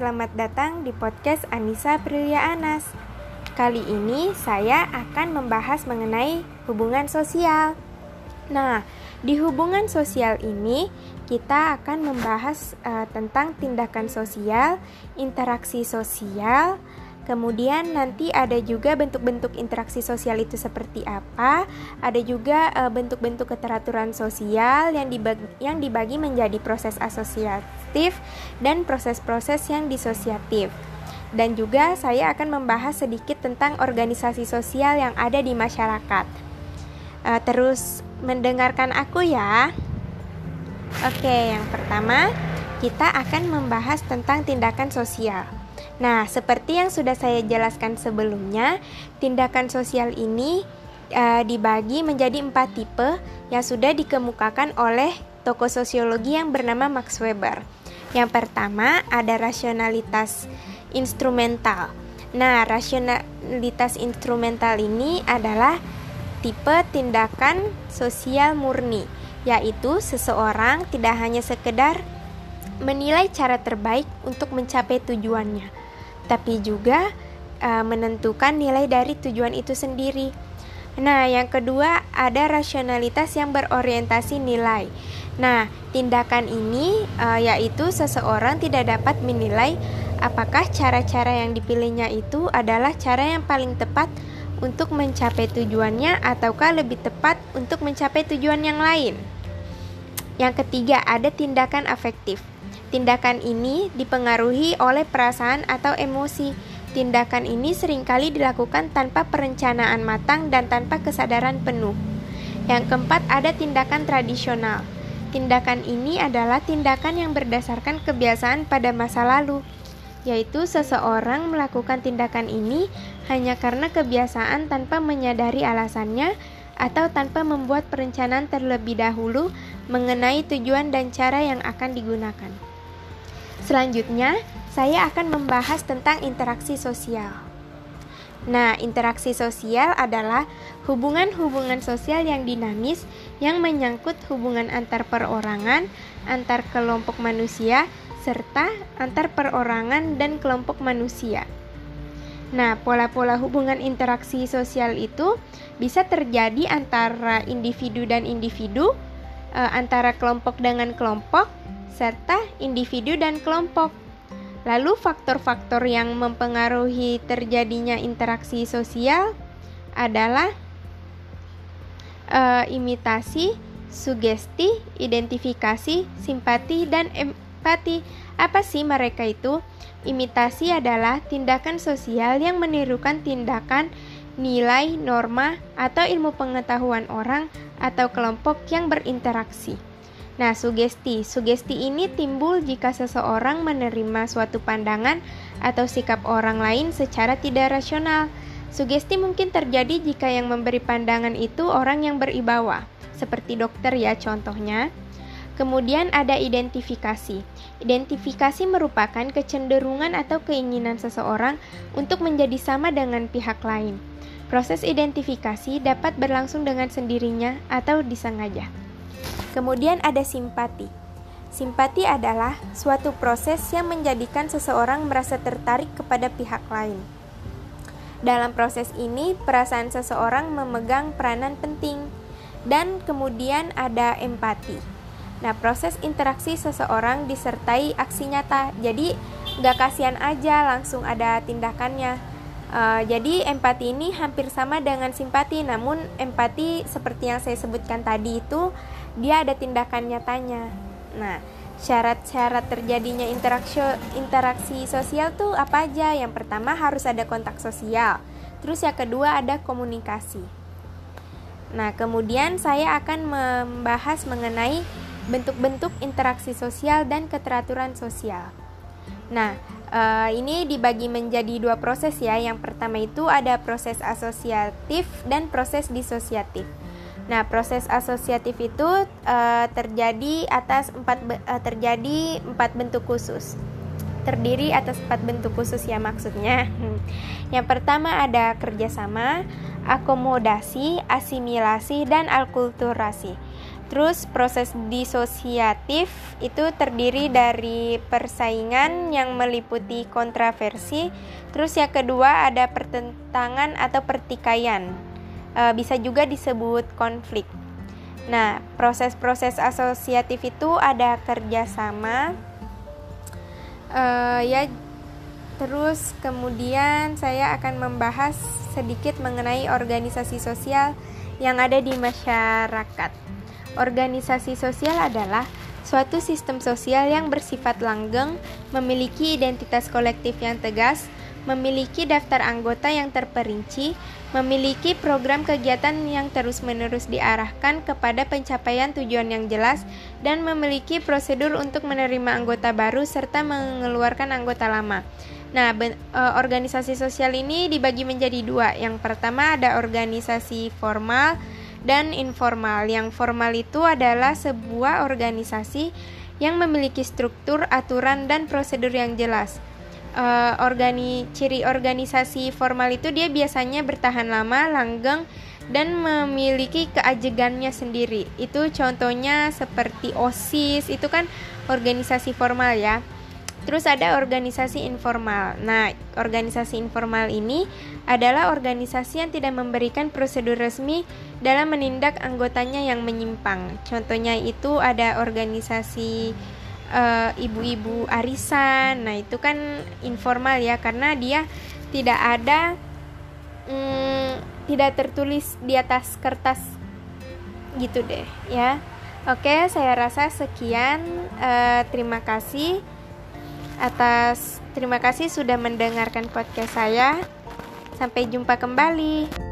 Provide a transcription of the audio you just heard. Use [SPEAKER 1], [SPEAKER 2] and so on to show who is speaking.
[SPEAKER 1] selamat datang di podcast Anissa Prilia Anas. Kali ini saya akan membahas mengenai hubungan sosial. Nah, di hubungan sosial ini kita akan membahas uh, tentang tindakan sosial, interaksi sosial, Kemudian nanti ada juga bentuk-bentuk interaksi sosial itu seperti apa. Ada juga eh, bentuk-bentuk uh, keteraturan sosial yang dibagi, yang dibagi menjadi proses asosiatif dan proses-proses yang disosiatif. Dan juga saya akan membahas sedikit tentang organisasi sosial yang ada di masyarakat. Uh, terus mendengarkan aku ya. Oke, yang pertama kita akan membahas tentang tindakan sosial. Nah, seperti yang sudah saya jelaskan sebelumnya, tindakan sosial ini uh, dibagi menjadi empat tipe yang sudah dikemukakan oleh tokoh sosiologi yang bernama Max Weber. Yang pertama ada rasionalitas instrumental. Nah, rasionalitas instrumental ini adalah tipe tindakan sosial murni, yaitu seseorang tidak hanya sekedar menilai cara terbaik untuk mencapai tujuannya, tapi juga uh, menentukan nilai dari tujuan itu sendiri. Nah, yang kedua ada rasionalitas yang berorientasi nilai. Nah, tindakan ini uh, yaitu seseorang tidak dapat menilai apakah cara-cara yang dipilihnya itu adalah cara yang paling tepat untuk mencapai tujuannya ataukah lebih tepat untuk mencapai tujuan yang lain. Yang ketiga, ada tindakan afektif. Tindakan ini dipengaruhi oleh perasaan atau emosi. Tindakan ini sering kali dilakukan tanpa perencanaan matang dan tanpa kesadaran penuh. Yang keempat, ada tindakan tradisional. Tindakan ini adalah tindakan yang berdasarkan kebiasaan pada masa lalu, yaitu seseorang melakukan tindakan ini hanya karena kebiasaan tanpa menyadari alasannya atau tanpa membuat perencanaan terlebih dahulu mengenai tujuan dan cara yang akan digunakan. Selanjutnya, saya akan membahas tentang interaksi sosial. Nah, interaksi sosial adalah hubungan-hubungan sosial yang dinamis yang menyangkut hubungan antar perorangan, antar kelompok manusia, serta antar perorangan dan kelompok manusia. Nah, pola-pola hubungan interaksi sosial itu bisa terjadi antara individu dan individu, eh, antara kelompok dengan kelompok, serta individu dan kelompok. Lalu faktor-faktor yang mempengaruhi terjadinya interaksi sosial adalah uh, imitasi, sugesti, identifikasi, simpati, dan empati. Apa sih mereka itu? Imitasi adalah tindakan sosial yang menirukan tindakan, nilai, norma, atau ilmu pengetahuan orang atau kelompok yang berinteraksi. Nah, sugesti. Sugesti ini timbul jika seseorang menerima suatu pandangan atau sikap orang lain secara tidak rasional. Sugesti mungkin terjadi jika yang memberi pandangan itu orang yang beribawa, seperti dokter ya contohnya. Kemudian ada identifikasi. Identifikasi merupakan kecenderungan atau keinginan seseorang untuk menjadi sama dengan pihak lain. Proses identifikasi dapat berlangsung dengan sendirinya atau disengaja. Kemudian ada simpati. Simpati adalah suatu proses yang menjadikan seseorang merasa tertarik kepada pihak lain. Dalam proses ini, perasaan seseorang memegang peranan penting, dan kemudian ada empati. Nah, proses interaksi seseorang disertai aksi nyata, jadi gak kasihan aja langsung ada tindakannya. Uh, jadi empati ini hampir sama dengan simpati, namun empati seperti yang saya sebutkan tadi itu dia ada tindakan nyatanya. Nah, syarat-syarat terjadinya interaksi interaksi sosial tuh apa aja? Yang pertama harus ada kontak sosial. Terus yang kedua ada komunikasi. Nah, kemudian saya akan membahas mengenai bentuk-bentuk interaksi sosial dan keteraturan sosial. Nah, Uh, ini dibagi menjadi dua proses ya. Yang pertama itu ada proses asosiatif dan proses disosiatif. Nah, proses asosiatif itu uh, terjadi atas empat uh, terjadi empat bentuk khusus. Terdiri atas empat bentuk khusus ya maksudnya. Yang pertama ada kerjasama, akomodasi, asimilasi, dan alkulturasi. Terus proses disosiatif itu terdiri dari persaingan yang meliputi kontroversi. Terus yang kedua ada pertentangan atau pertikaian. E, bisa juga disebut konflik. Nah, proses-proses asosiatif itu ada kerjasama. E, ya, terus kemudian saya akan membahas sedikit mengenai organisasi sosial yang ada di masyarakat. Organisasi sosial adalah suatu sistem sosial yang bersifat langgeng, memiliki identitas kolektif yang tegas, memiliki daftar anggota yang terperinci, memiliki program kegiatan yang terus-menerus diarahkan kepada pencapaian tujuan yang jelas, dan memiliki prosedur untuk menerima anggota baru serta mengeluarkan anggota lama. Nah, e, organisasi sosial ini dibagi menjadi dua. Yang pertama ada organisasi formal dan informal. Yang formal itu adalah sebuah organisasi yang memiliki struktur, aturan, dan prosedur yang jelas. Uh, organi ciri organisasi formal itu dia biasanya bertahan lama, langgeng, dan memiliki keajegannya sendiri. Itu contohnya seperti OSIS, itu kan organisasi formal ya. Terus ada organisasi informal. Nah, organisasi informal ini adalah organisasi yang tidak memberikan prosedur resmi dalam menindak anggotanya yang menyimpang. Contohnya itu ada organisasi eh, ibu-ibu uh, arisan. Nah, itu kan informal ya karena dia tidak ada hmm, tidak tertulis di atas kertas gitu deh ya. Oke, saya rasa sekian. Uh, terima kasih atas terima kasih sudah mendengarkan podcast saya. Sampai jumpa kembali.